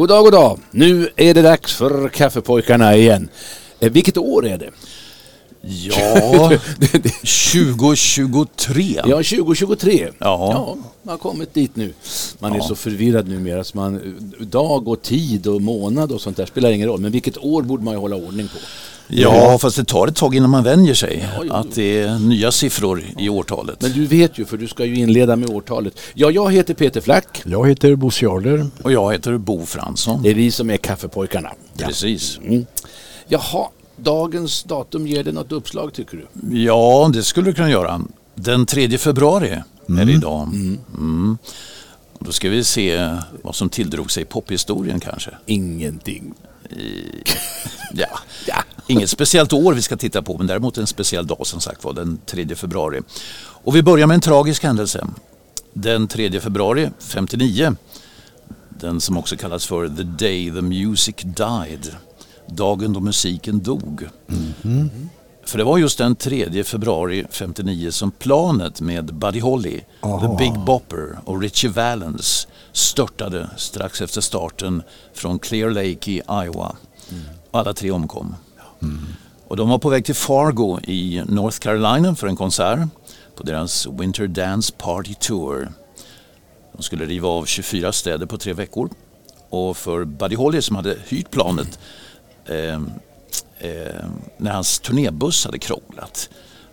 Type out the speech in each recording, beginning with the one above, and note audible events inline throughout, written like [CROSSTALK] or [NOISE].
God dag, god dag. Nu är det dags för Kaffepojkarna igen. Eh, vilket år är det? Ja, [LAUGHS] 2023. Ja, 2023. Ja. ja, man har kommit dit nu. Man är Ja. så förvirrad numera så man, dag och tid och månad och sånt där spelar ingen roll. Men vilket år borde man ju hålla ordning på. Ja, fast det tar ett tag innan man vänjer sig. Ja, jo, att det är nya siffror i årtalet. Men du vet ju, för du ska ju inleda med årtalet. Ja, jag heter Peter Flack. Jag heter Bosse Jarder. Och jag heter Bo Fransson. Det är vi som är Kaffepojkarna. Precis. Mm. Jaha, dagens datum ger det något uppslag tycker du? Ja, det skulle du kunna göra. Den 3 februari är det idag. Mm. Och Då ska vi se vad som tilldrog sig i pophistorien kanske. Ingenting. Ja. ja, inget speciellt år vi ska titta på men däremot en speciell dag som sagt var den 3 februari. Och vi börjar med en tragisk händelse. Den 3 februari 59, den som också kallas för The Day the Music Died, dagen då musiken dog. För det var just den 3 februari 59 som planet med Buddy Holly, The Big Bopper och Richie Valens störtade strax efter starten från Clear Lake i Iowa. Alla tre omkom. Och de var på väg till Fargo i North Carolina för en konsert på deras Winter Dance Party Tour. De skulle riva av 24 städer på tre veckor. Och för Buddy Holly som hade hyrt planet eh, eh, när hans turnébuss hade krånglat.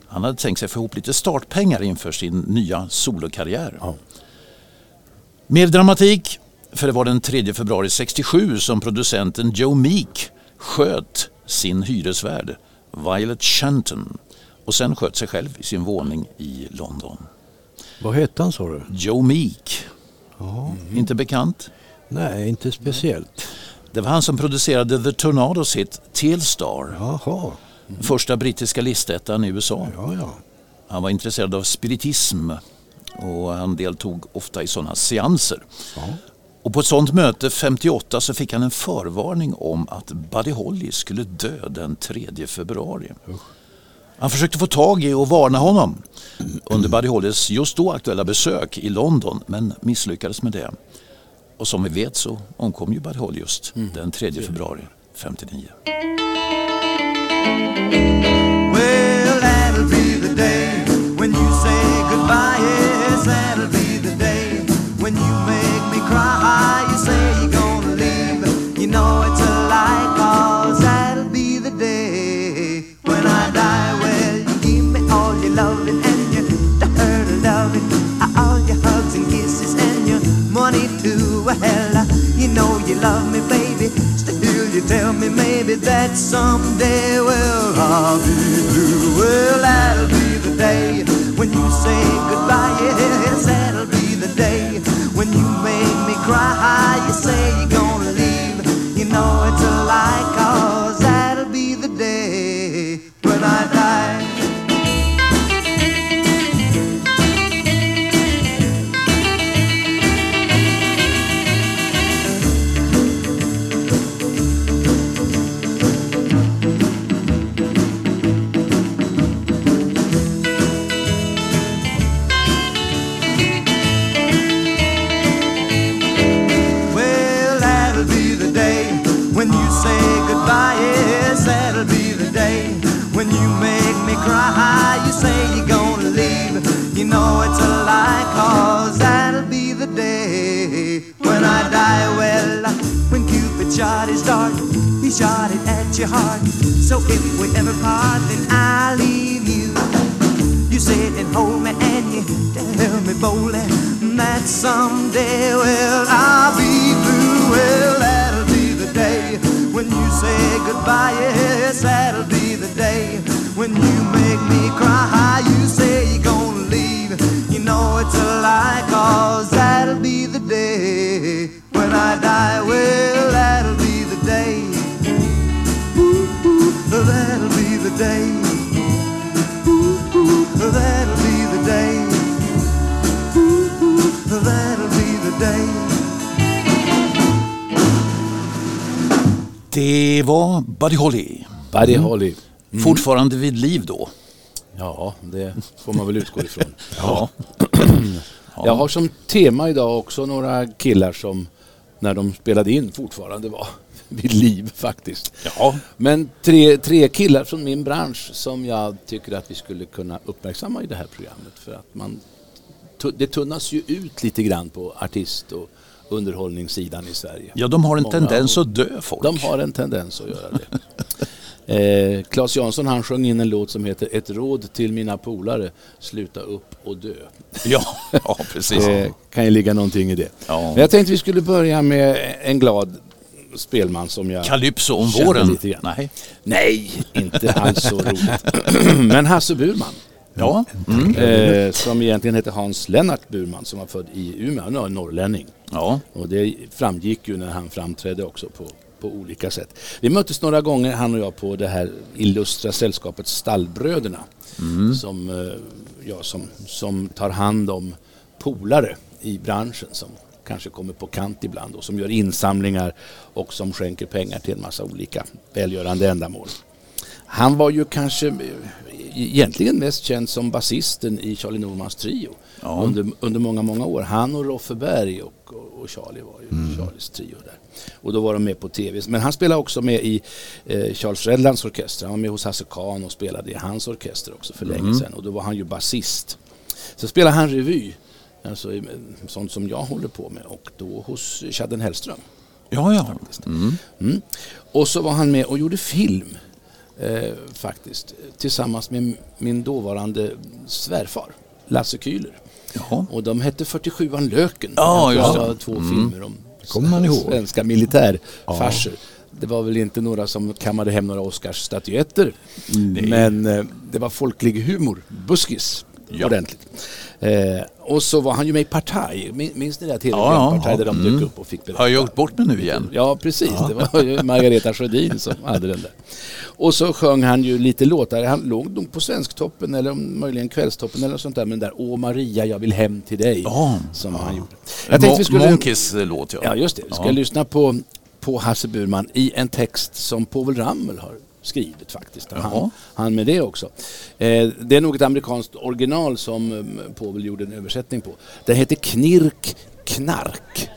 Han hade tänkt sig få ihop lite startpengar inför sin nya solokarriär. Mer dramatik, för det var den 3 februari 67 som producenten Joe Meek sköt sin hyresvärd Violet Shanton och sen sköt sig själv i sin våning i London. Vad hette han sa du? Joe Meek, inte bekant? Nej, inte speciellt. Det var han som producerade The Tornados hit Telstar, Jaha, första brittiska listettan i USA. ja ja. Han var intresserad av spiritism och han deltog ofta i sådana seanser. ja. Och på ett sådant möte 58 så fick han en förvarning om att Buddy Holly skulle dö den 3 februari. Han försökte få tag i och varna honom under Buddy Hollys just då aktuella besök i London men misslyckades med det. Och som vi vet så omkom ju Buddy Holly just den 3 februari 59. Well, that'll be the day when you say goodbye. Yes, that'll be the day when you make me cry. You know you love me, baby. Still, you tell me maybe that someday, well, I'll be blue. Well, that'll be the day when you say goodbye. Yes, that'll be the day when you make me cry. You say you're gonna leave. You know it's a lie, cause that'll be the day when I cry. You say you're gonna leave. You know it's a lie, cause that'll be the day when I die. Well, when Cupid shot his dart, he shot it at your heart. So if we ever part, then I'll leave you. You sit and hold me and you tell me boldly that someday, well, I'll be blue. Well, that'll be the day when you say goodbye. Yes, that'll be the day when you make me cry, you say you're gonna leave. You know it's a lie, cause that'll be the day when I die. Well, that'll be the day. That'll be the day. That'll be the day. That'll be the day. Det er var Buddy Holly. Buddy mm. Holly. Fortfarande vid liv då. Ja, det får man väl utgå ifrån. [LAUGHS] Ja. [CLEARS THROAT] Jag har som tema idag också några killar som när de spelade in fortfarande var [LAUGHS] vid liv faktiskt. Ja. Men tre, tre killar från min bransch som jag tycker att vi skulle kunna uppmärksamma i det här programmet. För att man, det tunnas ju ut lite grann på artist och underhållningssidan i Sverige. ja, de har en Många- tendens att dö folk. De har en tendens att göra det. [LAUGHS] Eh, Claes Jansson han sjöng in en låt som heter Ett råd till mina polare, sluta upp och dö. [LAUGHS] Ja, ja precis. Det kan ju ligga någonting i det. Ja. Men jag tänkte vi skulle börja med en glad spelman som jag... Calypso om våren. lite grann. Nej. Nej, inte alls så roligt. [CLEARS THROAT] Men Hasse Burman. Ja. Mm. Eh, som egentligen heter Hans Lennart Burman som var född i Umeå. Han är norrlänning. ja. Och det framgick ju när han framträdde också på, på olika sätt. Vi möttes några gånger han och jag på det här illustra sällskapet Stallbröderna. Som, eh, ja, som, som tar hand om polare i branschen som kanske kommer på kant ibland och som gör insamlingar och som skänker pengar till en massa olika välgörande ändamål. Han var ju kanske egentligen mest känd som basisten i Charlie Normans trio Ja. under, under många, många år. Han och Roffe Berg och, och, och Charlie var ju Charlies trio där. Och då var de med på tv. Men han spelade också med i eh, Charles Redlands orkester. Han var med hos Hasse Kahn och spelade i hans orkester också för länge sedan. Och då var han ju basist. Så spelade han revy, alltså i- sånt som jag håller på med. Och då hos Chadden Hellström. Ja, ja. Mm. Mm. Och så var han med och gjorde film eh, faktiskt tillsammans med min dåvarande svärfar Lasse Kühler. Jaha. Och de hette 47an Löken. Ja, just det. var två filmer om kommer man ihåg. svenska militärfarser. Det var väl inte några som kammade hem några Oscarsstatyetter. Men eh, det var folklig humor, buskis, Ja. ordentligt. Eh, och så var han ju med i Partaj. Min- Minns ni det här tv Ja, ja, Partaj ja. där de dök upp och fick berätta? Har jag gjort bort mig nu igen? Ja, precis. Det var ju Margareta Sjödin som hade den där. Och så sjöng han ju lite låtar. Han låg nog på Svensktoppen eller möjligen Kvällstoppen eller sånt där. Men där Åh Maria, jag vill hem till dig. Ja. Som han gjorde. Jag tänkte vi skulle... Monkeys eh, låt, ja. Ja, just det. Vi ska Ja. lyssna på, på Hasse Burman i en text som Povel Ramel har skrivit faktiskt. Han, han med det också. Eh, det är nog ett amerikanskt original som um, Povel gjorde en översättning på. Den heter Knirk Knark.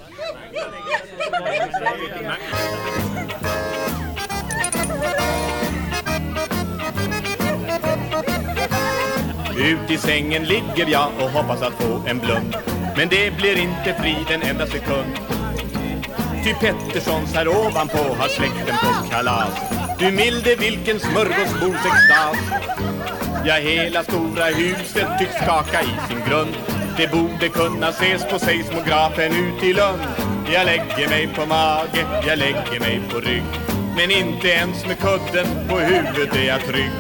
Ut i sängen ligger jag och hoppas att få en blund Men det blir inte frid en enda sekund Ty Petterssons här ovanpå har släkten på kalas du milde vilken smörgåsbordsextas Ja, hela stora huset tycks skaka i sin grund. Det borde kunna ses på seismografen ut i Lund Jag lägger mig på mage, jag lägger mig på rygg. Men inte ens med kudden på huvudet är jag trygg.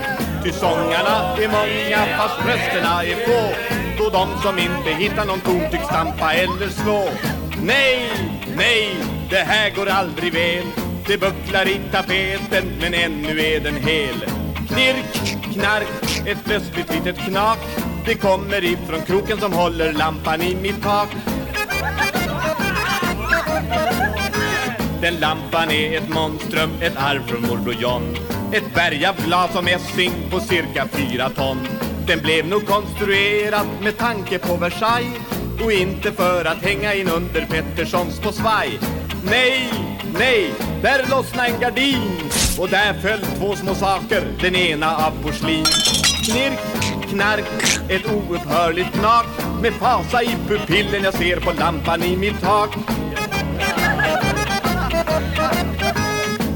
Ty sångarna är många fast rösterna är få. Då de som inte hittar någon ton tycks stampa eller slå. Nej, nej, det här går aldrig väl. Det bucklar i tapeten men ännu är den hel. Knirk, knark, ett plötsligt litet knak. Det kommer ifrån kroken som håller lampan i mitt tak. Den lampan är ett monstrum, ett arv från morbror John. Ett berg av glas och mässing på cirka fyra ton. Den blev nog konstruerad med tanke på Versailles Och inte för att hänga in under Petterssons på svaj. Nej, nej, där lossnade en gardin. Och där föll två små saker, den ena av porslin. Knirk, knark, ett oupphörligt knak. Med fasa i pupillen jag ser på lampan i mitt tak.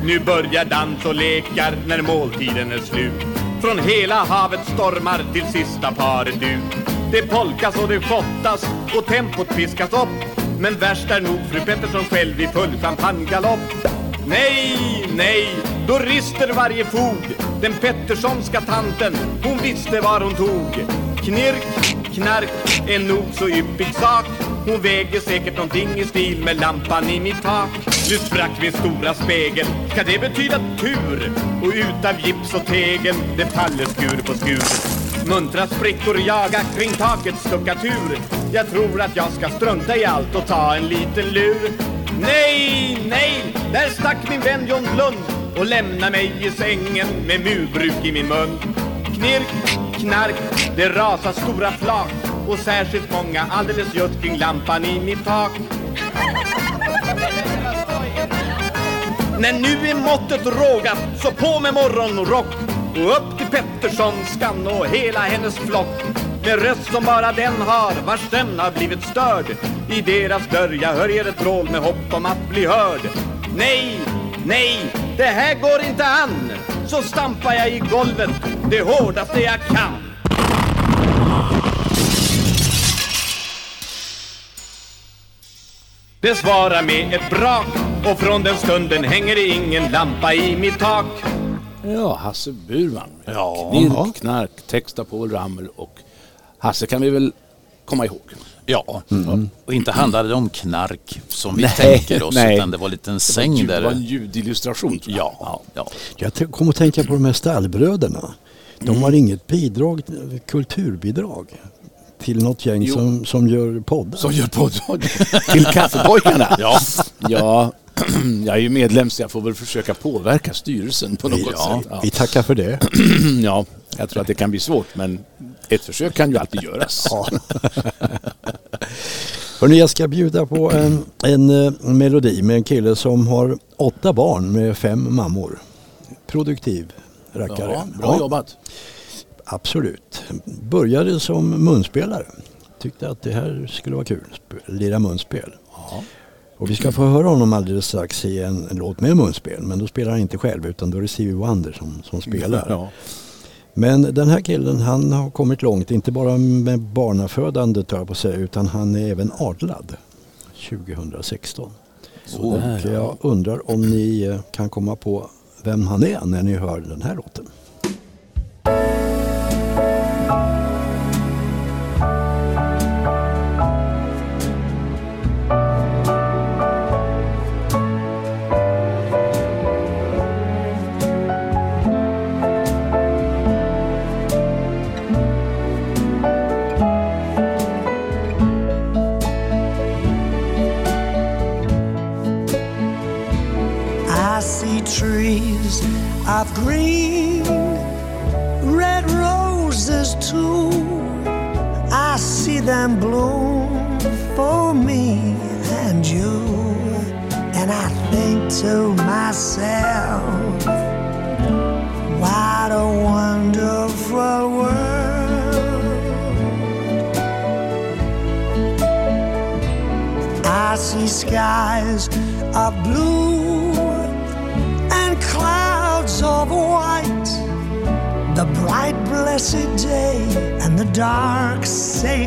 Nu börjar dans och lekar när måltiden är slut. Från hela havet stormar till sista paret ut. Det polkas och det schottas och tempot piskas upp. Men värst är nog fru Pettersson själv i full champagnegalopp. Nej, nej, då rister varje fog. Den Petterssonska tanten, hon visste var hon tog. Knirk, knark, en nog så yppig sak. Hon väger säkert någonting i stil med lampan i mitt tak. Nu sprack min stora spegel, ska det betyda tur? Och utav gips och tegel, det faller skur på skur. Muntra sprickor jaga kring takets stuckatur jag tror att jag ska strunta i allt och ta en liten lur. Nej, nej, där stack min vän John Lund och lämna mig i sängen med murbruk i min mun. Knirk, knark, det rasar stora flak och särskilt många alldeles just kring lampan i mitt tak. När nu är måttet rågat så på med morgonrock och upp till Petterssonskan och hela hennes flock med röst som bara den har vars sömn har blivit störd. I deras dörr jag hör ett vrål med hopp om att bli hörd. Nej, nej, det här går inte an. Så stampar jag i golvet det hårdaste jag kan. Det svarar med ett brak och från den stunden hänger det ingen lampa i mitt tak. Ja, Hasse Burman. Ja. Knirk, knark, text av Paul Ramel och Hasse kan vi väl komma ihåg. Ja, och inte handlade det om knark som vi Nej, tänker oss [LAUGHS] nej. utan det var en liten säng Det där. var en ljudillustration tror jag. Ja, ja. Jag kom att tänka på de här stallbröderna. De har inget bidrag, kulturbidrag till något gäng Jo. som, som gör poddar. Som gör podd till Kaffepojkarna. [LAUGHS] Ja. ja, [CLEARS THROAT] jag är ju medlem så jag får väl försöka påverka styrelsen på något ja, sätt. Vi tackar för det. [CLEARS THROAT] Ja, jag tror att det kan bli svårt men ett försök kan ju alltid göras. Ja. [LAUGHS] Hörrni, jag ska bjuda på en, en eh, melodi med en kille som har åtta barn med fem mammor. Produktiv rackare. Ja, bra jobbat. Absolut. Började som munspelare. Tyckte att det här skulle vara kul, lira munspel. Och vi ska få höra honom alldeles strax i en, en låt med munspel. Men då spelar han inte själv utan då är det Stevie Wonder som, som spelar. Ja. Men den här killen han har kommit långt, inte bara med barnafödandet jag på säga, utan han är även adlad 2016. Och jag undrar om ni eh, kan komma på vem han är när ni hör den här låten.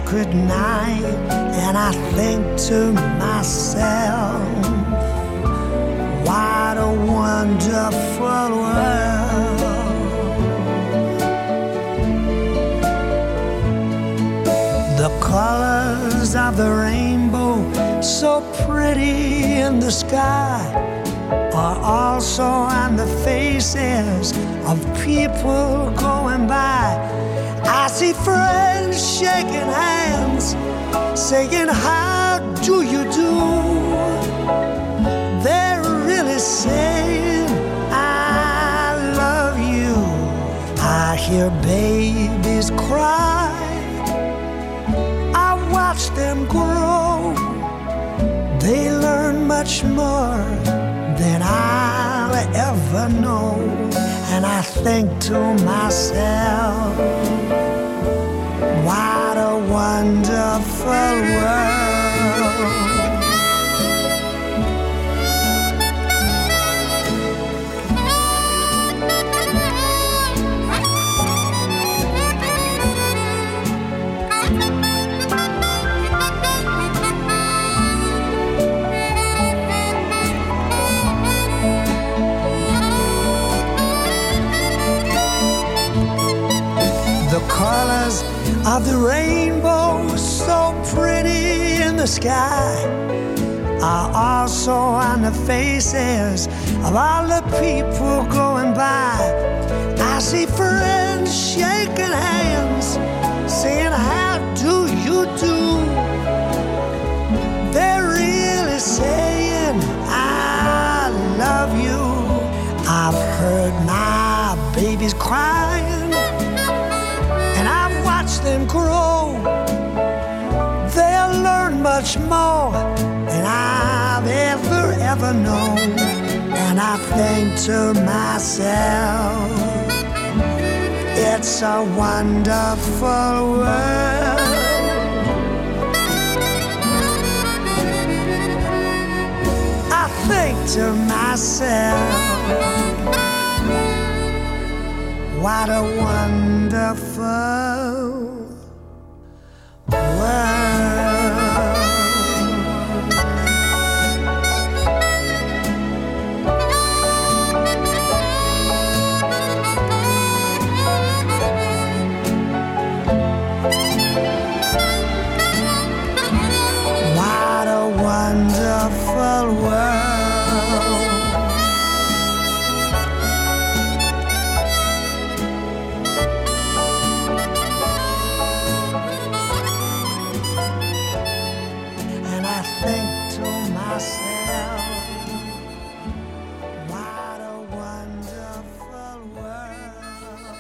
Sacred night. And I think to myself, what a wonderful world. The colors of the rainbow, so pretty in the sky, are also on the faces of people going by. I see friends shaking hands, saying, How do you do? They're really saying, I love you. I hear babies cry. I watch them grow. They learn much more than I'll ever know. And I think to myself, wonderful world. The colors of the rainbow, so pretty in sky are also on the faces of all the people going by. I see friends shaking hands, saying, How do you do? They're really saying, I love you. I've heard my babies crying, I've ever, ever known. And I think to myself, it's a wonderful world. I think to myself, what a wonderful world.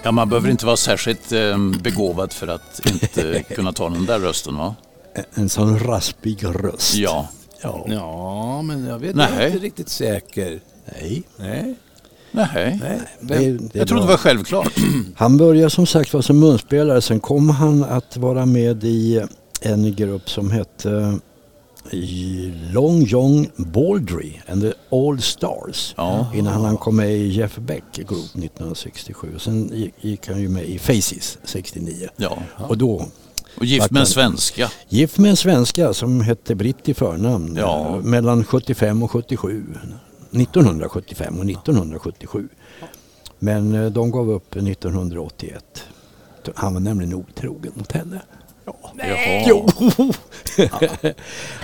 Ja, man behöver inte vara särskilt eh, begåvad för att inte [LAUGHS] kunna ta den där rösten va? En sån raspig röst. Ja. Ja. Ja, men jag vet Nej. jag är inte riktigt säker. Nej. Nej. Nej. Nej. Det, det Jag trodde det var självklart. [CLEARS THROAT] Han började som sagt vara som munspelare. Sen kom han att vara med i en grupp som hette Long John Baldry and the All Stars. Ja. Innan han kom med i Jeff Beck Group 1967. Sen gick, han ju med i Faces 69. Ja. Och då Och gift med en svenska. gift med en svenska som hette Britt i förnamn. Ja. Mellan 75 och 77. 1975 och 1977. Men eh, de gav upp 1981. Han var nämligen otrogen mot henne. Jaha. Jo!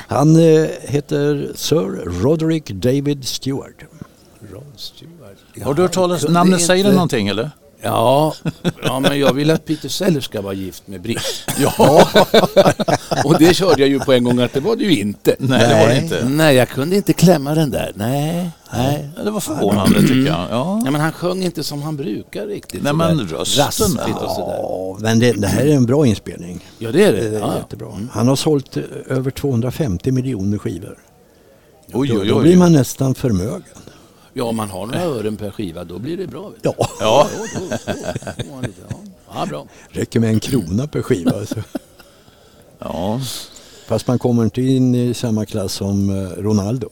Han eh, heter Sir Roderick David Stewart. Ron Stewart. Har du hört talas kunde namnet? Säger det någonting eller? Ja, ja, men jag vill att Peter Sellers ska vara gift med Britt. Ja. [LAUGHS] Och det körde jag ju på en gång att det var det ju inte. Nej, det var det inte. Nej, jag kunde inte klämma den där. Nej, nej. Det var förvånande tycker jag. Ja. Nej, men han sjöng inte som han brukar riktigt. Nej, men rösten. Raspigt och sådär. Ja, men det, det här är en bra inspelning. Ja, det är det. Det är Ja, ja. jättebra. Han har sålt eh, över 250 miljoner skivor. Oj, Då, oj, då oj. blir man nästan förmögen. Ja, om man har några ören per skiva, då blir det bra. vet du. Ja, Ja. Då, då, då, lite, ja. ja, bra. räcker med en krona per skiva. Så. Ja. Fast man kommer inte in i samma klass som eh, Ronaldo.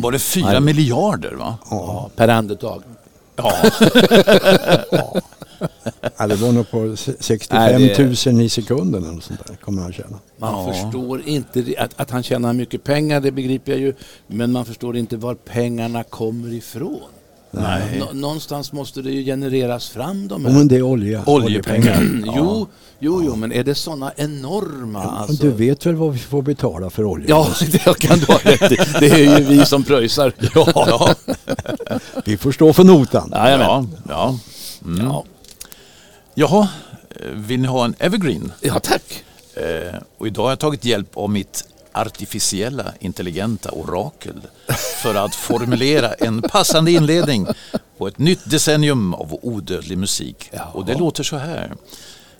Var det fyra miljarder va? Ja, per andetag. Ja. Ja, det var nog på se- 65 Nej, det- 000 i sekunden eller sånt där kommer han tjäna. Man Ja. förstår inte, att, att han tjänar mycket pengar, det begriper jag ju. Men man förstår inte var pengarna kommer ifrån. Nej. Nå- någonstans måste det ju genereras fram de här. men det är olja. Oljepengar. [CLEARS THROAT] Jo, jo, jo, men är det sådana enorma... Ja, Alltså, Du vet väl vad vi får betala för olja? Ja, [LAUGHS] det kan du ha rätt i. Det är ju vi som pröjsar. Ja, Vi får stå för notan. Ja. ja. Mm. ja. Jaha, eh, vill ni ha en evergreen? ja tack. Eh, och idag har jag tagit hjälp av mitt artificiella intelligenta orakel för att formulera en passande inledning på ett nytt decennium av odödlig musik. Och det låter så här.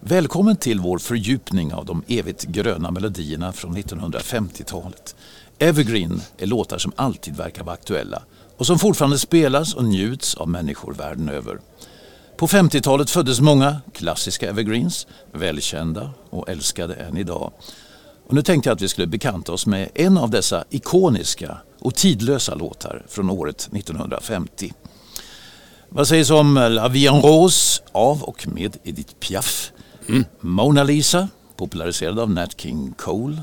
Välkommen till vår fördjupning av de evigt gröna melodierna från 1950-talet. Evergreen är låtar som alltid verkar vara aktuella och som fortfarande spelas och njuts av människor världen över. På 50-talet föddes många klassiska evergreens, välkända och älskade än idag. Och nu tänkte jag att vi skulle bekanta oss med en av dessa ikoniska och tidlösa låtar från året 1950. Vad sägs om La Vie en Rose av och med Edith Piaf? Mona Lisa, populariserad av Nat King Cole.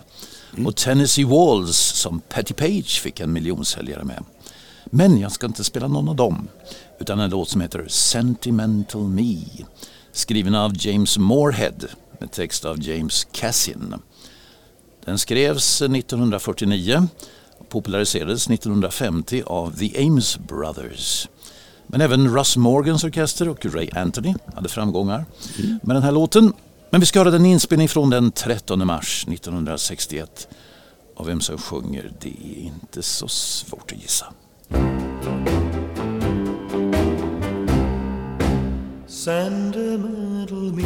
Och Tennessee Walls som Patti Page fick en miljonsäljare med. Men jag ska inte spela någon av dem, utan en låt som heter Sentimental Me. Skriven av James Moorhead med text av James Cassin. Den skrevs 1949 och populariserades 1950 av The Ames Brothers. Men även Russ Morgans orkester och Ray Anthony hade framgångar med den här låten. Men vi ska höra den inspelning från den 13 mars 1961. Och vem som sjunger, det är inte så svårt att gissa. Sentimental me.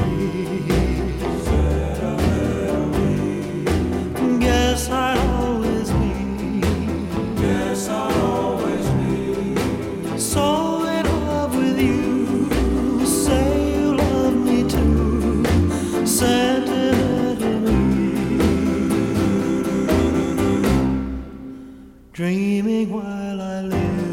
Guess I'll always be. Guess I'll always be. So in love with you. Say you love me too. Sentimental me. Dreaming while I live.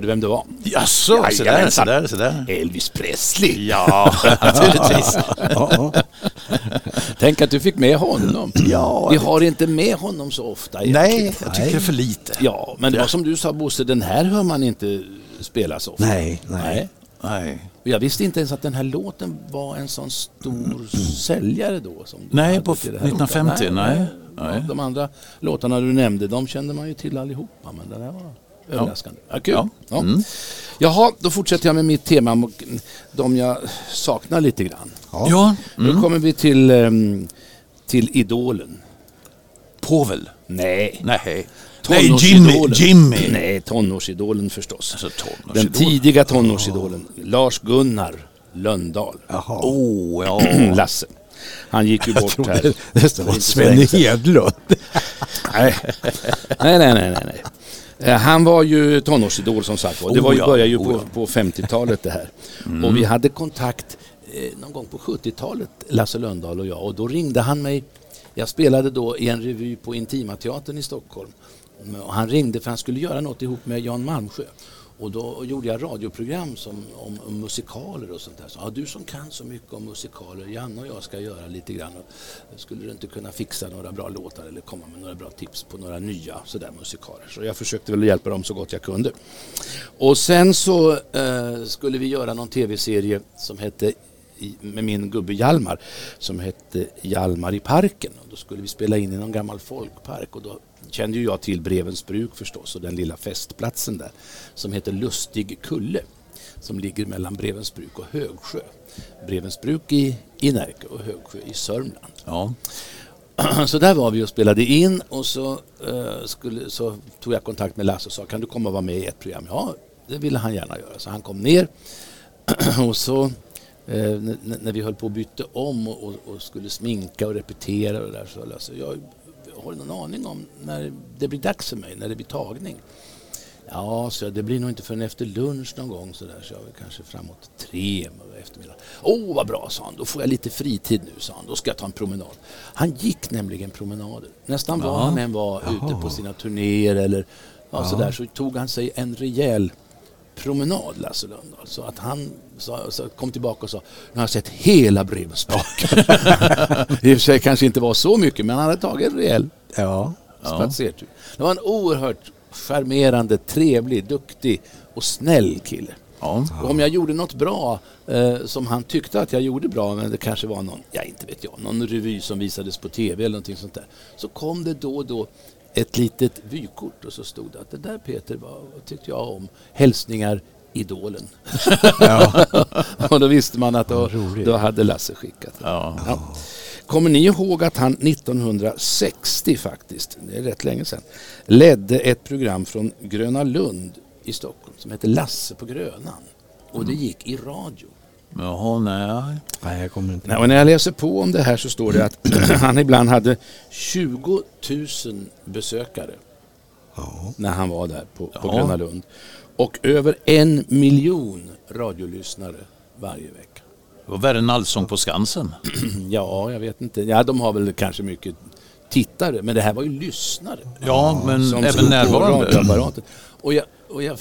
Hörde vem det var. Jaså, så där, så där, så där. Elvis Presley. Ja, [LAUGHS] naturligtvis. Ja, [LAUGHS] Tänk att du fick med honom. [CLEARS THROAT] Ja, Vi har inte med honom så ofta. egentligen. Nej, jag tycker det är för lite. Ja, men det var som du sa Bosse, den här hör man inte spelas ofta. Nej, nej. Nej. Och Jag visste inte ens att den här låten var en sån stor [CLEARS THROAT] säljare då. Som Nej, på till det här 1950, låten. nej. Ja, Nej. De andra låtarna du nämnde, de kände man ju till allihopa. Men den här var överraskande. Ja, kul. Ja. Ja. Mm. Jaha, då fortsätter jag med mitt tema. och De jag saknar lite grann. Ja, Då kommer vi till, ehm, till Idolen. Povel. Nej. Nej. Nej, Jimmy. Jimmy. Nej, tonårsidolen förstås. Alltså, Den tonårsidol. tidiga tonårsidolen. Lars-Gunnar Lönndahl. Jaha. Oh, ja. [CLEARS THROAT] Lasse. Han gick ju bort här. nästan för var Sven. Hedlund. Nej. nej, nej, nej, nej, Han var ju tonårsidol som sagt var. Det Oh var ju, ja, började ju oh på. Mm. på 50-talet det här. Och vi hade kontakt eh, någon gång på 70-talet, Lasse Lönndahl och jag. Och då ringde han mig. Jag spelade då i en revy på Intimateatern i Stockholm. Och han ringde för han skulle göra något ihop med Jan Malmsjö. Och då gjorde jag radioprogram som, om, om musikaler och sånt där. Så, ja, du som kan så mycket om musikaler, Janne och jag ska göra lite grann. Och, skulle du inte kunna fixa några bra låtar eller komma med några bra tips på några nya sådär musikaler? Så jag försökte väl hjälpa dem så gott jag kunde. Och sen så eh, skulle vi göra någon tv-serie som hette med min gubbe Hjalmar som hette Hjalmar i parken. Och då skulle vi spela in i någon gammal folkpark och då kände ju jag till Brevens bruk förstås och den lilla festplatsen där som heter Lustig kulle som ligger mellan Brevens bruk och Högsjö. Brevens bruk i, i Närke och Högsjö i Sörmland. Ja. [CLEARS THROAT] Så där var vi och spelade in och så, eh, skulle, så tog jag kontakt med Lasse och sa kan du komma och vara med i ett program? Ja, det ville han gärna göra. Så han kom ner [CLEARS THROAT] och så eh, när vi höll på att byta om och, och, och skulle sminka och repetera och där så Lasse, jag har du någon aning om när det blir dags för mig, när det blir tagning? Ja, så det blir nog inte förrän efter lunch någon gång så där, så jag kanske framåt tre på eftermiddagen. Åh, vad bra, sa han. Då får jag lite fritid nu, sa han. Då ska jag ta en promenad. Han gick nämligen promenader. Nästan var han än var ute på sina turnéer eller ja, så där, så tog han sig en rejäl promenad, Lasse Lundahl. Så att han sa, så kom tillbaka och sa, nu har jag sett hela Brevsbacken. [LAUGHS] I och för sig kanske inte var så mycket, men han hade tagit en rejäl Ja. spatsertur. Det var en oerhört charmerande, trevlig, duktig och snäll kille. Ja. Om jag gjorde något bra eh, som han tyckte att jag gjorde bra, men det kanske var någon, ja inte vet jag, någon revy som visades på tv eller någonting sånt där. Så kom det då och då ett litet vykort och så stod det att det där Peter var, tyckte jag om. Hälsningar Idolen. [LAUGHS] och då visste man att då, då hade Lasse skickat det. Ja. Ja. Kommer ni ihåg att han 1960 faktiskt, det är rätt länge sedan, ledde ett program från Gröna Lund i Stockholm som hette Lasse på Grönan. Och det gick i radio. Jaha, nej. Nej, jag kommer inte Nej, och när jag läser på om det här så står det att [CLEARS THROAT] han ibland hade 20 000 besökare Ja. när han var där på, på Ja. Gröna Lund. Och över en miljon radiolyssnare varje vecka. Det var värre än Allsång på Skansen. [CLEARS THROAT] Ja, jag vet inte. Ja, de har väl kanske mycket tittare, men det här var ju lyssnare. Ja, men även närvarande. Och jag, och jag,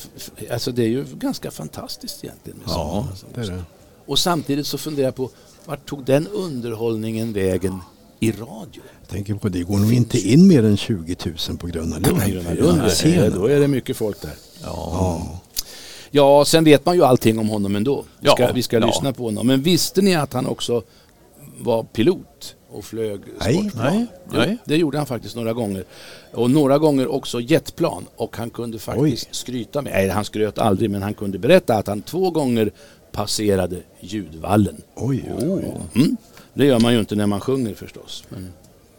alltså det är ju ganska fantastiskt egentligen. Med Ja, Det är det. Och samtidigt så funderar jag på, vart tog den underhållningen vägen i radio? Jag tänker på det går nog inte in mer än 20 000 på Gröna Lund. Gröna Lund, Ja, scenen. då är det mycket folk där. Ja. Ja, sen vet man ju allting om honom ändå. Vi Ja, ska, vi ska ja. lyssna på honom. Men visste ni att han också var pilot och flög Nej, sportplan? nej, Jo, nej. Det gjorde han faktiskt några gånger. Och några gånger också jetplan. Och han kunde faktiskt Oj. skryta med, nej han skröt aldrig, men han kunde berätta att han två gånger passerade ljudvallen. Oj, oj, oj. Mm. Det gör man ju inte när man sjunger förstås. Men,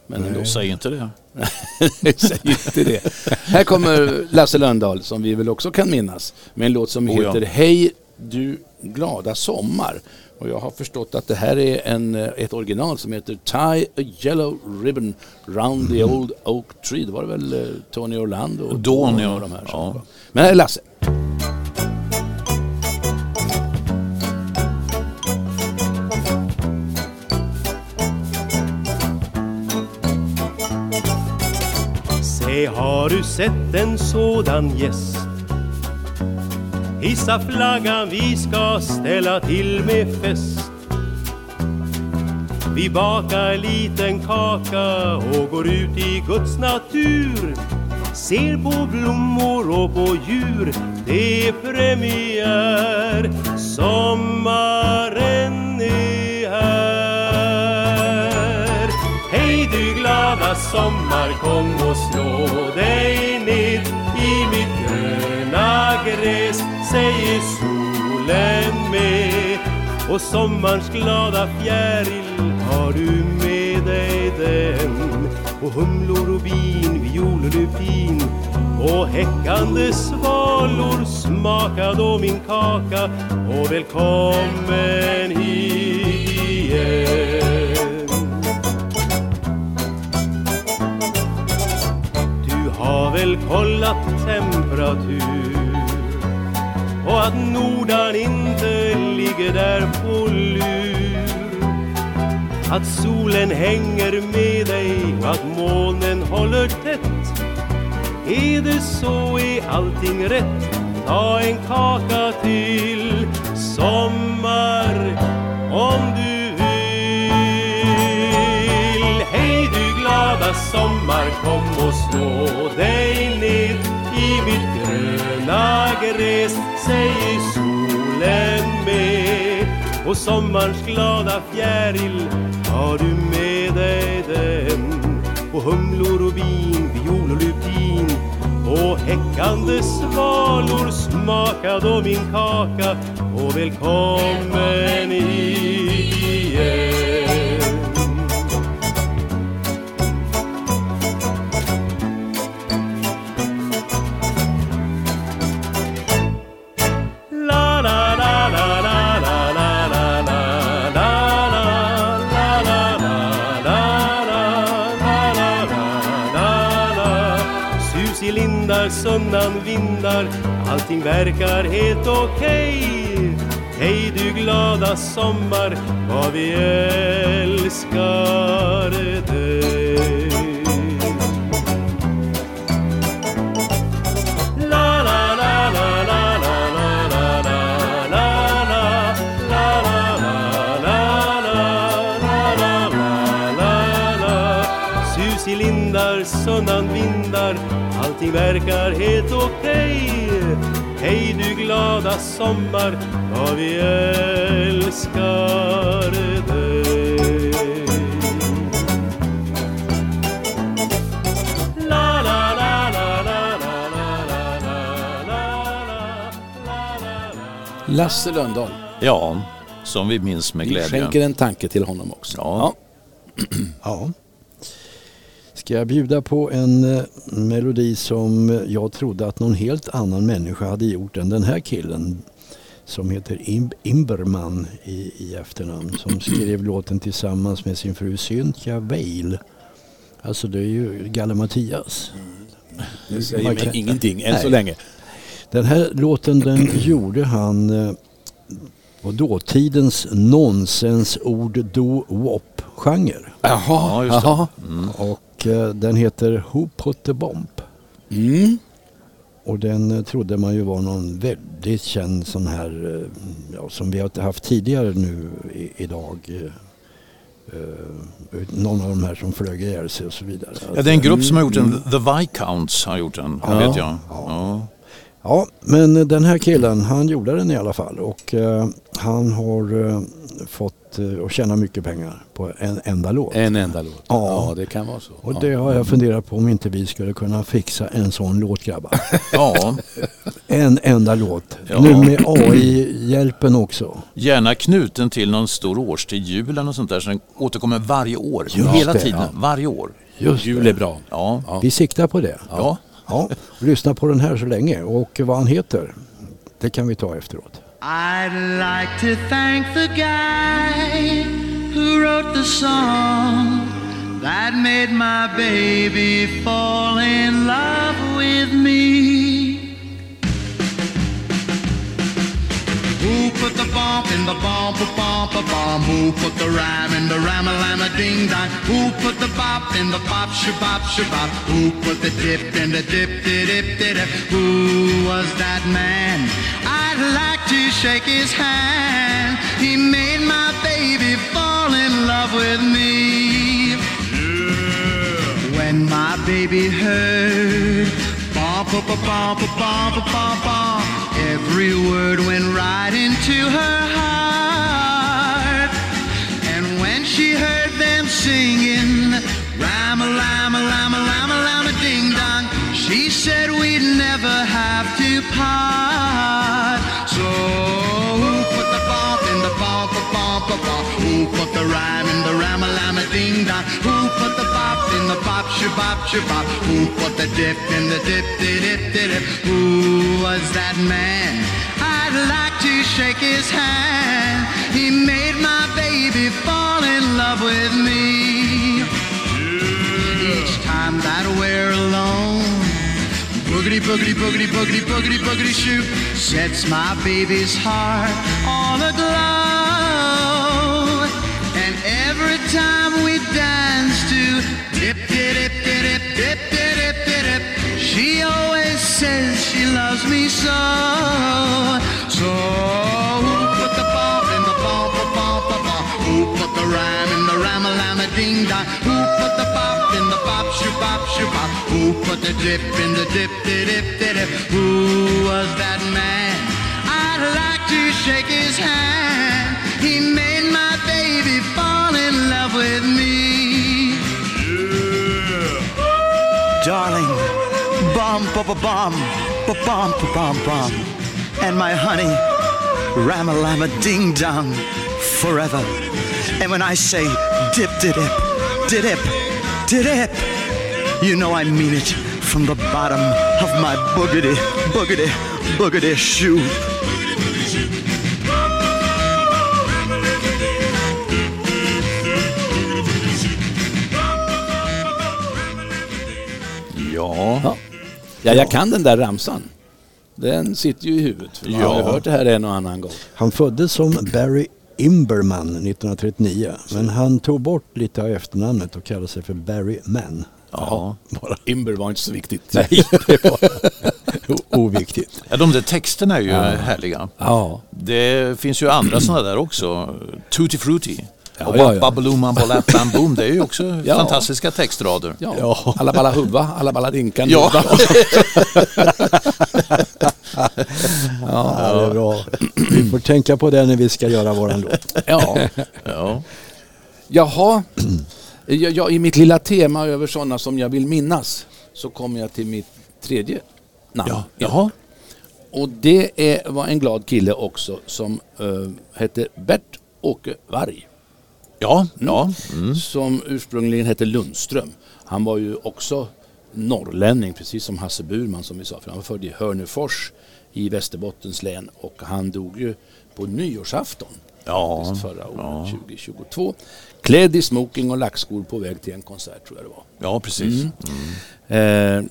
men ändå. Säg inte det. [LAUGHS] Säg inte det. Här kommer Lasse Lönndahl som vi väl också kan minnas med en låt som Oh, ja. heter Hej du glada sommar. Och jag har förstått att det här är en, eh, ett original som heter Tie a yellow ribbon round the old oak tree. Det var det väl eh, Tony Orlando och ja. och de här Ja. Men här är Lasse. Säg, har du sett en sådan gäst? Hissa flaggan, vi ska ställa till med fest. Vi bakar liten kaka och går ut i Guds natur. Ser på blommor och på djur, det är premiär. Sommaren är här. Hej du glada sommar, kom och slå dig ned i mitt gröna gräs, säger solen med. Och sommarns glada fjäril har du med dig den. Och humlor och bin, viol och lupin och häckande svalor smaka då min kaka och välkommen hit igen. Du har väl kollat temperatur och att Nordan inte ligger där på lur. Att solen hänger med dig och att månen håller tätt. Är det så är allting rätt. Ta en kaka till sommar om du vill. Hej du glada sommar, kom och slå dig ner i mitt gröna gräs, säger solen med. Och sommarns glada fjäril har du med dig den. Och humlor och bin, viol och lupin och häckande svalor smaka då min kaka och välkommen hit igen. Sunnan vindar Allting verkar helt okej okay. Hej du glada sommar, vad vi älskar dig La la allting verkar helt okej. Hej du glada sommar, vad vi älskar Lasse Lönndahl. Ja, som vi minns med glädje. Vi skänker en tanke till honom också. Ja. ja. Ska jag bjuda på en eh, melodi som jag trodde att någon helt annan människa hade gjort än den här killen som heter Im- Imberman i, i efternamn som skrev låten tillsammans med sin fru Cynthia Weil. Alltså det är ju Galle Mattias. Det säger mig kan- ingenting än Nej. så länge. Den här låten den [CLEARS THROAT] gjorde han eh, på dåtidens nonsensord do-wop-genre. Jaha, Ja, just det. jaha. Och eh, den heter Who Put the Bomb? Mm. Och den eh, trodde man ju var någon väldigt känd sån här, eh, ja, som vi har haft tidigare nu i, idag. eh, någon av de här som flög ihjäl sig och så vidare. Ja, det är en grupp som har gjort den. The Viscounts har gjort den, Ja. vet jag. Ja. Ja, men den här killen han gjorde den i alla fall och eh, han har eh, fått eh, att tjäna mycket pengar på en enda låt. En enda låt. Ja. Ja, det kan vara så. Och ja. det har jag funderat på om inte vi skulle kunna fixa en sån låt grabbar. [LAUGHS] ja, En enda låt. Ja. Nu med AI-hjälpen också. gärna knuten till någon stor årstid, julen och sånt där, så den återkommer varje år. Just Hela det, tiden, varje år. Just Jul är bra. Ja. Ja. Vi siktar på det. Ja. Ja, lyssna på den här så länge och vad han heter, det kan vi ta efteråt. I'd like to thank the guy who wrote the song that made my baby fall in love with me. Who put the bomb in the bomb, ba bomb, ba bomb? Who put the rhyme in the rhyme a lama ding dong? Who put the bop in the bop, shabop, shabop? Who put the dip in the dip, dip, dip, dip? Who was that man? I'd like to shake his hand. He made my baby fall in love with me. Yeah. When my baby heard bum, bum, bum, bum, bum, bum, bum, every word went right into her heart. And when she heard them singing, Rama, lama, lama, lama, lama, ding dong, she said we'd never have to part. Who put the bump in the bop a bump, bump, bump? Who put the rhyme in the rama, lama, ding dong? Who put the bop in the bop, shabop, shabop? Who put the dip in the dip, dip, dip, dip? Who was that man? I'd like to shake his hand. He made my baby fall in love with me. Each time that we're alone, boogity, boogity, boogity, boogity, boogity, boogity, shoot sets my baby's heart all aglow. Dip in the dip, dip, dip, dip? Who was that man? I'd like to shake his hand. He made my baby fall in love with me. Yeah. Darling, bum, ba, ba, bum, ba, bum, ba, bum, bum. And my honey, rama, lama, ding dong, forever. And when I say dip, dip, dip, dip, dip, dip, you know I mean it from the bottom of my boogity, boogity, boogity shoe. Ja. Ja, jag kan den där ramsan. Den sitter ju i huvudet. För man har ju Ja. hört det här en och annan gång. Han föddes som Barry Imberman 1939 men han tog bort lite av efternamnet och kallade sig för Barry Mann. Ja. Bara Imber var inte så viktigt. [LAUGHS] Nej, det var oviktigt. Ja, de där texterna är ju härliga. Ja. Det finns ju andra sådana där också. Tutti Frutti. Ja, och ja, ja. Bam Boom. [LAUGHS] Det är ju också Ja. fantastiska textrader. Ja. Ja. Alla balla huvva, alla balla dinkan. Ja. Ja, [LAUGHS] det är bra. Vi får tänka på det när vi ska göra våran låt. ja. Ja. Jaha. Jag, jag, I mitt lilla tema över sådana som jag vill minnas så kommer jag till mitt tredje namn. Ja. Jaha. Och det är, var en glad kille också som uh, hette Bert-Åke Varg. Ja. ja. Mm. Som ursprungligen hette Lundström. Han var ju också norrlänning, precis som Hasse Burman som vi sa. För han var född i Hörnefors i Västerbottens län och han dog ju på nyårsafton Ja. förra året, 2022. Klädd i smoking och lackskor på väg till en konsert tror jag det var. Ja, precis. Eh,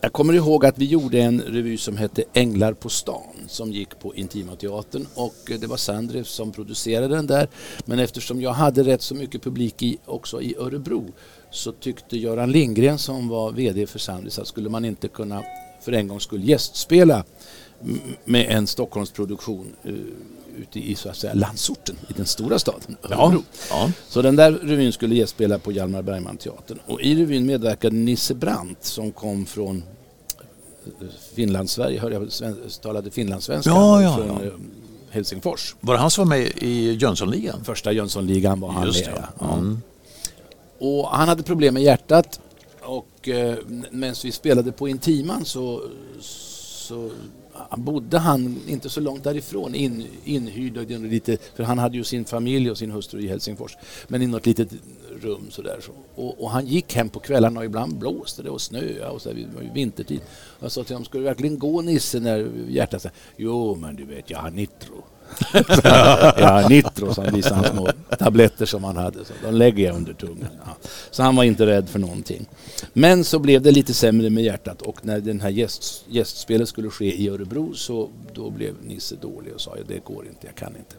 jag kommer ihåg att vi gjorde en revy som hette Änglar på stan som gick på Intima Teatern och eh, det var Sandrev som producerade den där. Men eftersom jag hade rätt så mycket publik i, också i Örebro så tyckte Göran Lindgren som var VD för Sandrev att skulle man inte kunna för en gångs skull gästspela med en Stockholmsproduktion eh, ute i så att säga landsorten, i den stora staden Örebro. Ja. Så den där revyn skulle gästspela på Hjalmar Bergman-teatern. Och i revyn medverkade Nisse Brandt som kom från eh, Finlandssverige, hörde jag talade finlandssvenska Ja, ja, från ja. eh, Helsingfors. Var det han som var med i Jönssonligan? Första Jönssonligan var han Just med. ja. Mm. Och han hade problem med hjärtat och eh, medan vi spelade på Intiman så, så bodde han inte så långt därifrån, in, inhyrd lite, för han hade ju sin familj och sin hustru i Helsingfors, men i något litet rum sådär. Så. Och, och han gick hem på kvällarna och ibland blåste det och snöade och så där, var ju vintertid. Och jag sa till honom, ska du verkligen gå Nisse när hjärtat säger Jo, men du vet, jag har nitro. [LAUGHS] ja, nitro som visade han små tabletter som han hade. Så de lägger jag under tungan. Ja. Så han var inte rädd för någonting. Men så blev det lite sämre med hjärtat och när den här gäst, gästspelet skulle ske i Örebro så då blev Nisse dålig och sa ja, det går inte, jag kan inte.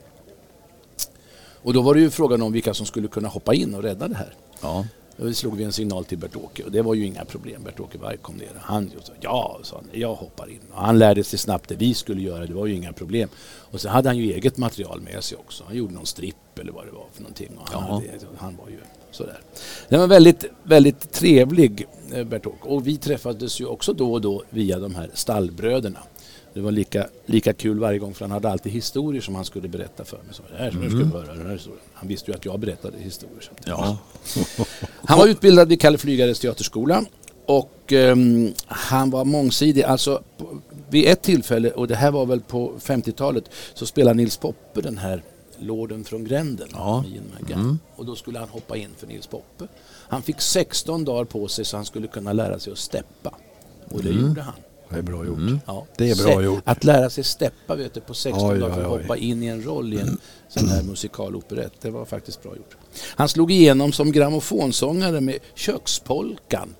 Och då var det ju frågan om vilka som skulle kunna hoppa in och rädda det här. Ja. Då slog vi en signal till Bert-Åke och det var ju inga problem. Bert-Åke Varg kom ner. Han sa ja, sa han, jag hoppar in. Och han lärde sig snabbt det vi skulle göra, det var ju inga problem. Och så hade han ju eget material med sig också. Han gjorde någon stripp eller vad det var för någonting. Och han, hade, han var ju sådär. Den var väldigt, väldigt trevlig, eh, Bert-Åke. Och vi träffades ju också då och då via de här stallbröderna. Det var lika, lika kul varje gång för han hade alltid historier som han skulle berätta för mig. Så, det här jag skulle höra, den här historien. Han visste ju att jag berättade historier. Ja. [LAUGHS] Han var utbildad vid Kalle Flygares teaterskola och ehm, han var mångsidig. Alltså, vid ett tillfälle, och det här var väl på 50-talet, så spelade Nils Poppe den här Lorden från gränden. Ja. McGann. Och då skulle han hoppa in för Nils Poppe. Han fick 16 dagar på sig så han skulle kunna lära sig att steppa. Och det gjorde han. Det är bra gjort. Ja. Det är bra Se- gjort. Att lära sig steppa vet du, på 16 Oj, dagar för att oj, oj. hoppa in i en roll i en sån här musikaloperett, det var faktiskt bra gjort. Han slog igenom som grammofonsångare med Kökspolkan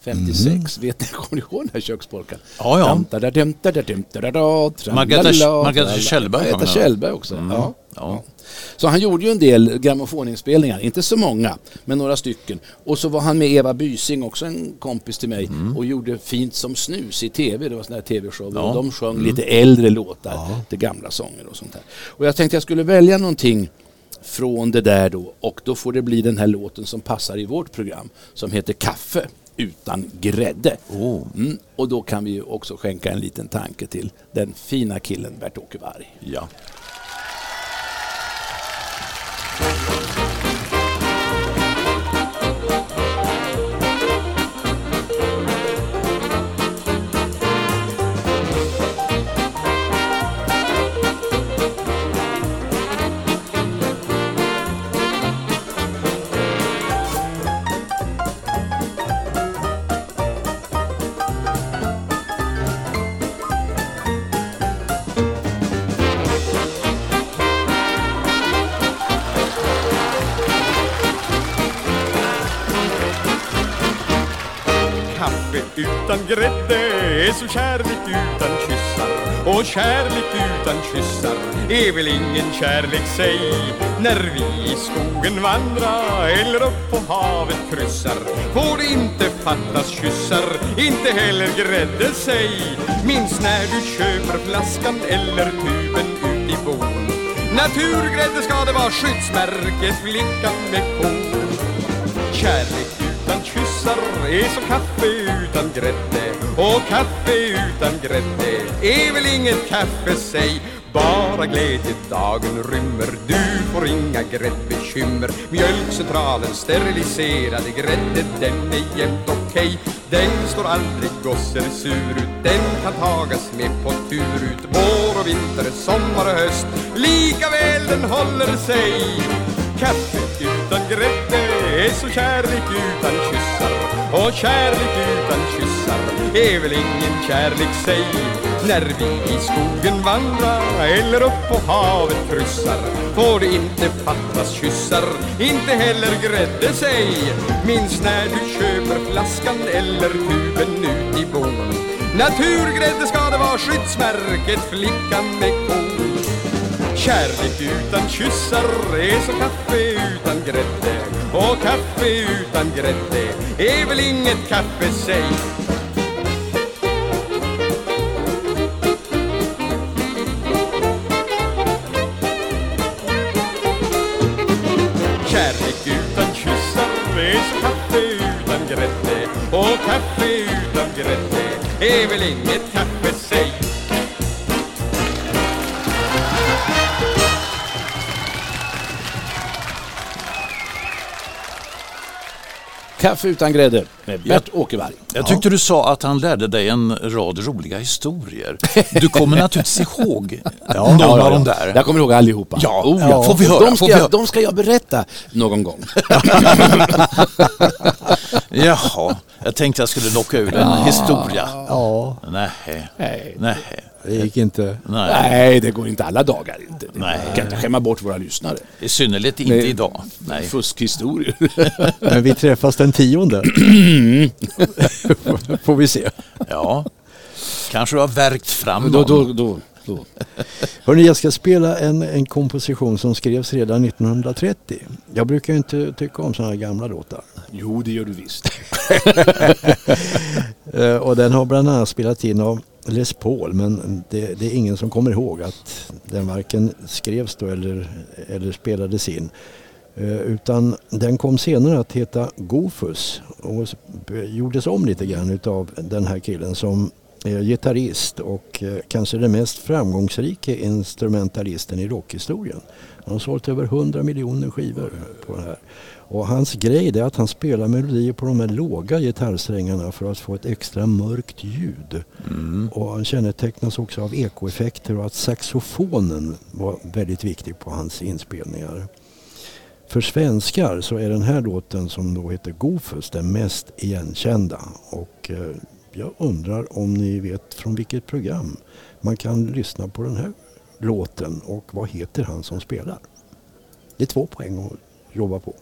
56. Vet ni, kommer ni ihåg den här kökspolkan? Ja, ja. Margareta Kjellberg Margareta. Kjellberg också. Ja. Ja. Så han gjorde ju en del grammofoninspelningar, inte så många, men några stycken. Och så var han med Eva Bysing, också en kompis till mig, och gjorde Fint som snus i tv. Det var sådana här tv-shower. Ja. Och de sjöng lite äldre låtar, lite gamla sånger och sånt där. Och jag tänkte jag skulle välja någonting från det där då och då får det bli den här låten som passar i vårt program som heter Kaffe utan grädde. Mm, och då kan vi ju också skänka en liten tanke till den fina killen Bert-Åke Varg. ja. Är väl ingen kärlek sig När vi i skogen vandrar eller upp på havet kryssar. Får det inte fattas kyssar, inte heller grädde sig Minns när du köper flaskan eller tuben ut i bon. Naturgrädde ska det vara skyddsmärket flickan med kon. Kärlek utan kyssar är som kaffe utan grädde. Och kaffe utan grädde är väl inget kaffe säg bara glädje dagen rymmer. Du får inga gräddbekymmer Mjölkcentralen steriliserade grädde Den är jämt okej. Den står aldrig gosser sur ut Den kan tagas med på tur ut. Vår och vinter, sommar och höst likaväl den håller sig. Kaffe utan grädde är så kärlek utan kyssar. Och kärlek utan kyssar är väl ingen kärlek säg. När vi i skogen vandrar eller upp på havet kryssar Får det inte fattas kyssar, inte heller grädde säg Minns när du köper flaskan eller tuben ut i bon. Naturgrädde ska det vara skyddsmärket flickan med kon. Kärlek utan kyssar är som kaffe utan grädde Och kaffe utan grädde är väl inget kaffe säg. Är väl Kaffe utan grädde med Bert Åkerberg. Jag tyckte du sa att han lärde dig en rad roliga historier. Du kommer naturligtvis ihåg [LAUGHS] någon av de där. Jag kommer ihåg allihopa. Ja, oh, ja. Får vi höra, De ska, jag, de ska jag berätta någon gång. [LAUGHS] Jaha, jag tänkte jag skulle locka ur en historia. Ja, Nej, Nej. Nej, det gick inte. nej. Nej, det går inte alla dagar. Inte. Nej. Vi kan inte skämma bort våra lyssnare. I synnerhet inte Nej. idag. Nej. Fuskhistorier. [LAUGHS] Men vi träffas den tionde. [LAUGHS] Får vi se. Ja, kanske du har verkt fram då, då, då, då. Hörrni, jag ska spela en, en komposition som skrevs redan 1930. Jag brukar ju inte tycka om sådana här gamla låtar. Jo, det gör du visst. [LAUGHS] Eh, Och den har bland annat spelats in av Les Paul men det, det är ingen som kommer ihåg att den varken skrevs då eller, eller spelades in. Eh, Utan den kom senare att heta Gofus och gjordes om lite grann utav den här killen som gitarrist och eh, kanske den mest framgångsrika instrumentalisten i rockhistorien. Han har sålt över 100 miljoner skivor på det här. Och hans grej är att han spelar melodier på de här låga gitarrsträngarna för att få ett extra mörkt ljud. Och han kännetecknas också av ekoeffekter och att saxofonen var väldigt viktig på hans inspelningar. För svenskar så är den här låten som då heter Gofus den mest igenkända. Och eh, jag undrar om ni vet från vilket program man kan lyssna på den här låten och vad heter han som spelar? Det är två poäng att jobba på.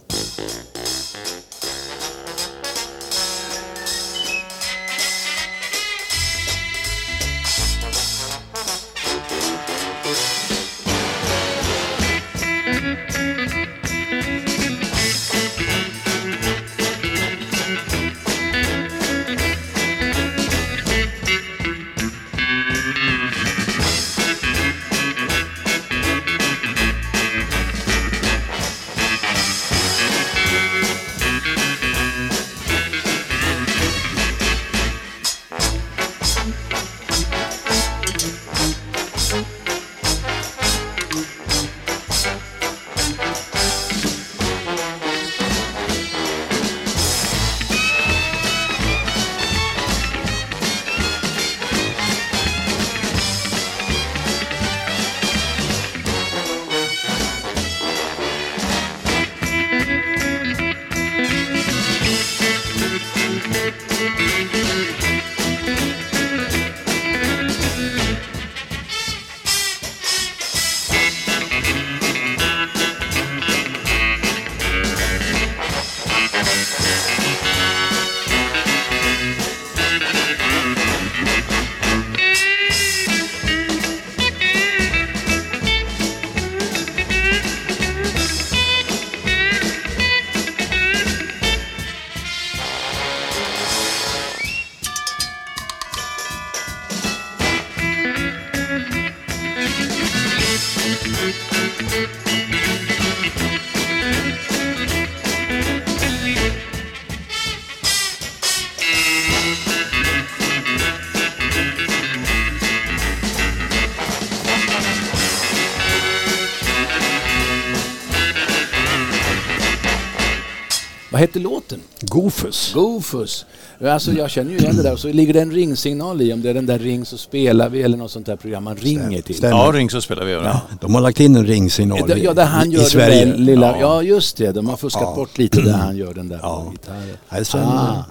Vad hette låten? Gofus. Gofus. Alltså jag känner ju igen det där. Och så ligger det en ringsignal i. Om det är den där ring så spelar vi eller något sånt där program man ringer till. Stämmer. Ja, ring så spelar vi. Ja. Ja, de har lagt in en ringsignal Ja, där han i, gör i Sverige. den där lilla... Ja. Ja. just det. De har fuskat Ja. bort lite där han gör den där Ja. gitarren. Ah.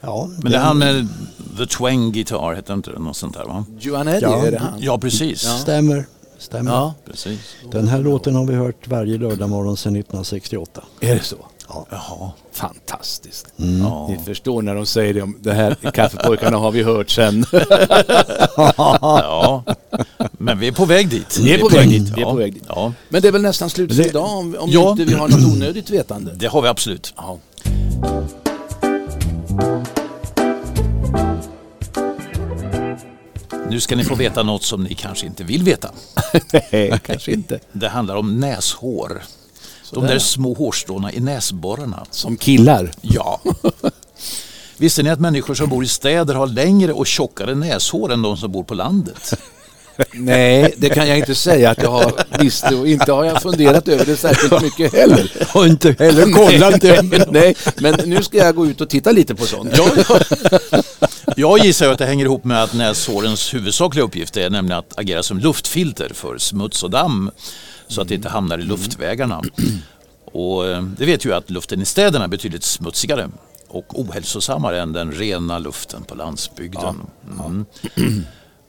ja, Men det är han med The Twang Guitar, heter inte det något sånt där va? Johan Eddie, Ja. är det han? Ja, precis. Stämmer. Stämmer. Ja, precis. Den här låten har vi hört varje lördag morgon sedan 1968. är det så? Jaha. Fantastiskt. Ja. Ni förstår när de säger det om det här kaffepojkarna har vi hört sen. [LAUGHS] ja. Men vi är på väg dit. Vi är på väg dit. Vi är Ja. på väg dit. Ja, Men det är väl nästan slut för Det- idag om, om Ja. inte vi har något onödigt vetande. det har vi absolut. Ja. Nu ska ni få veta något som ni kanske inte vill veta. [LAUGHS] Nej, kanske inte. Det handlar om näshår. De Sådär. där små hårstråna i näsborrarna. Som killar. Ja. [LAUGHS] Visste ni att människor som bor i städer har längre och tjockare näshår än de som bor på landet? [LAUGHS] Nej, det kan jag inte säga att jag har visst och inte har jag funderat över det särskilt mycket heller. [LAUGHS] Har inte heller kollat det. Nej, men nu ska jag gå ut och titta lite på sånt. Ja, Jag gissar att det hänger ihop med att näshårens huvudsakliga uppgift är nämligen att agera som luftfilter för smuts och damm så att det inte hamnar i luftvägarna. Och eh, det vet ju att luften i städerna är betydligt smutsigare och ohälsosammare än den rena luften på landsbygden. Mm.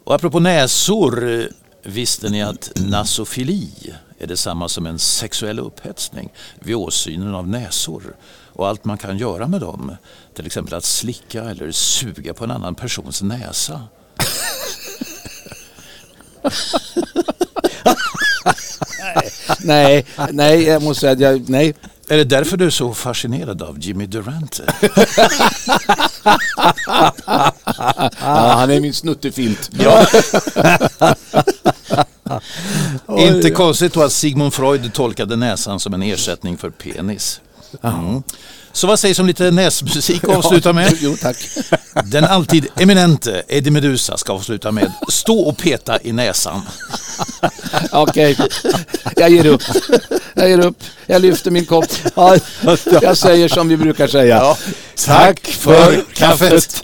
Och apropå näsor, eh, visste ni att nasofili är detsamma som en sexuell upphetsning vid åsynen av näsor och allt man kan göra med dem, till exempel att slicka eller suga på en annan persons näsa. Nej, nej, jag måste säga att jag, nej. Är det därför du är så fascinerad av Jimmy Durante? Ja, han är min snuttefilt. Ja. [LAUGHS] Inte konstigt då att Sigmund Freud tolkade näsan som en ersättning för penis. Mm. Så vad sägs om lite näsmusik att [LAUGHS] avsluta med? Jo, tack. [LAUGHS] Den alltid eminente Eddie Meduza ska avsluta med Stå och peta i näsan. [LAUGHS] Okej, jag ger upp. Jag ger upp. Jag lyfter min kopp. Jag säger som vi brukar säga. Tack för kaffet!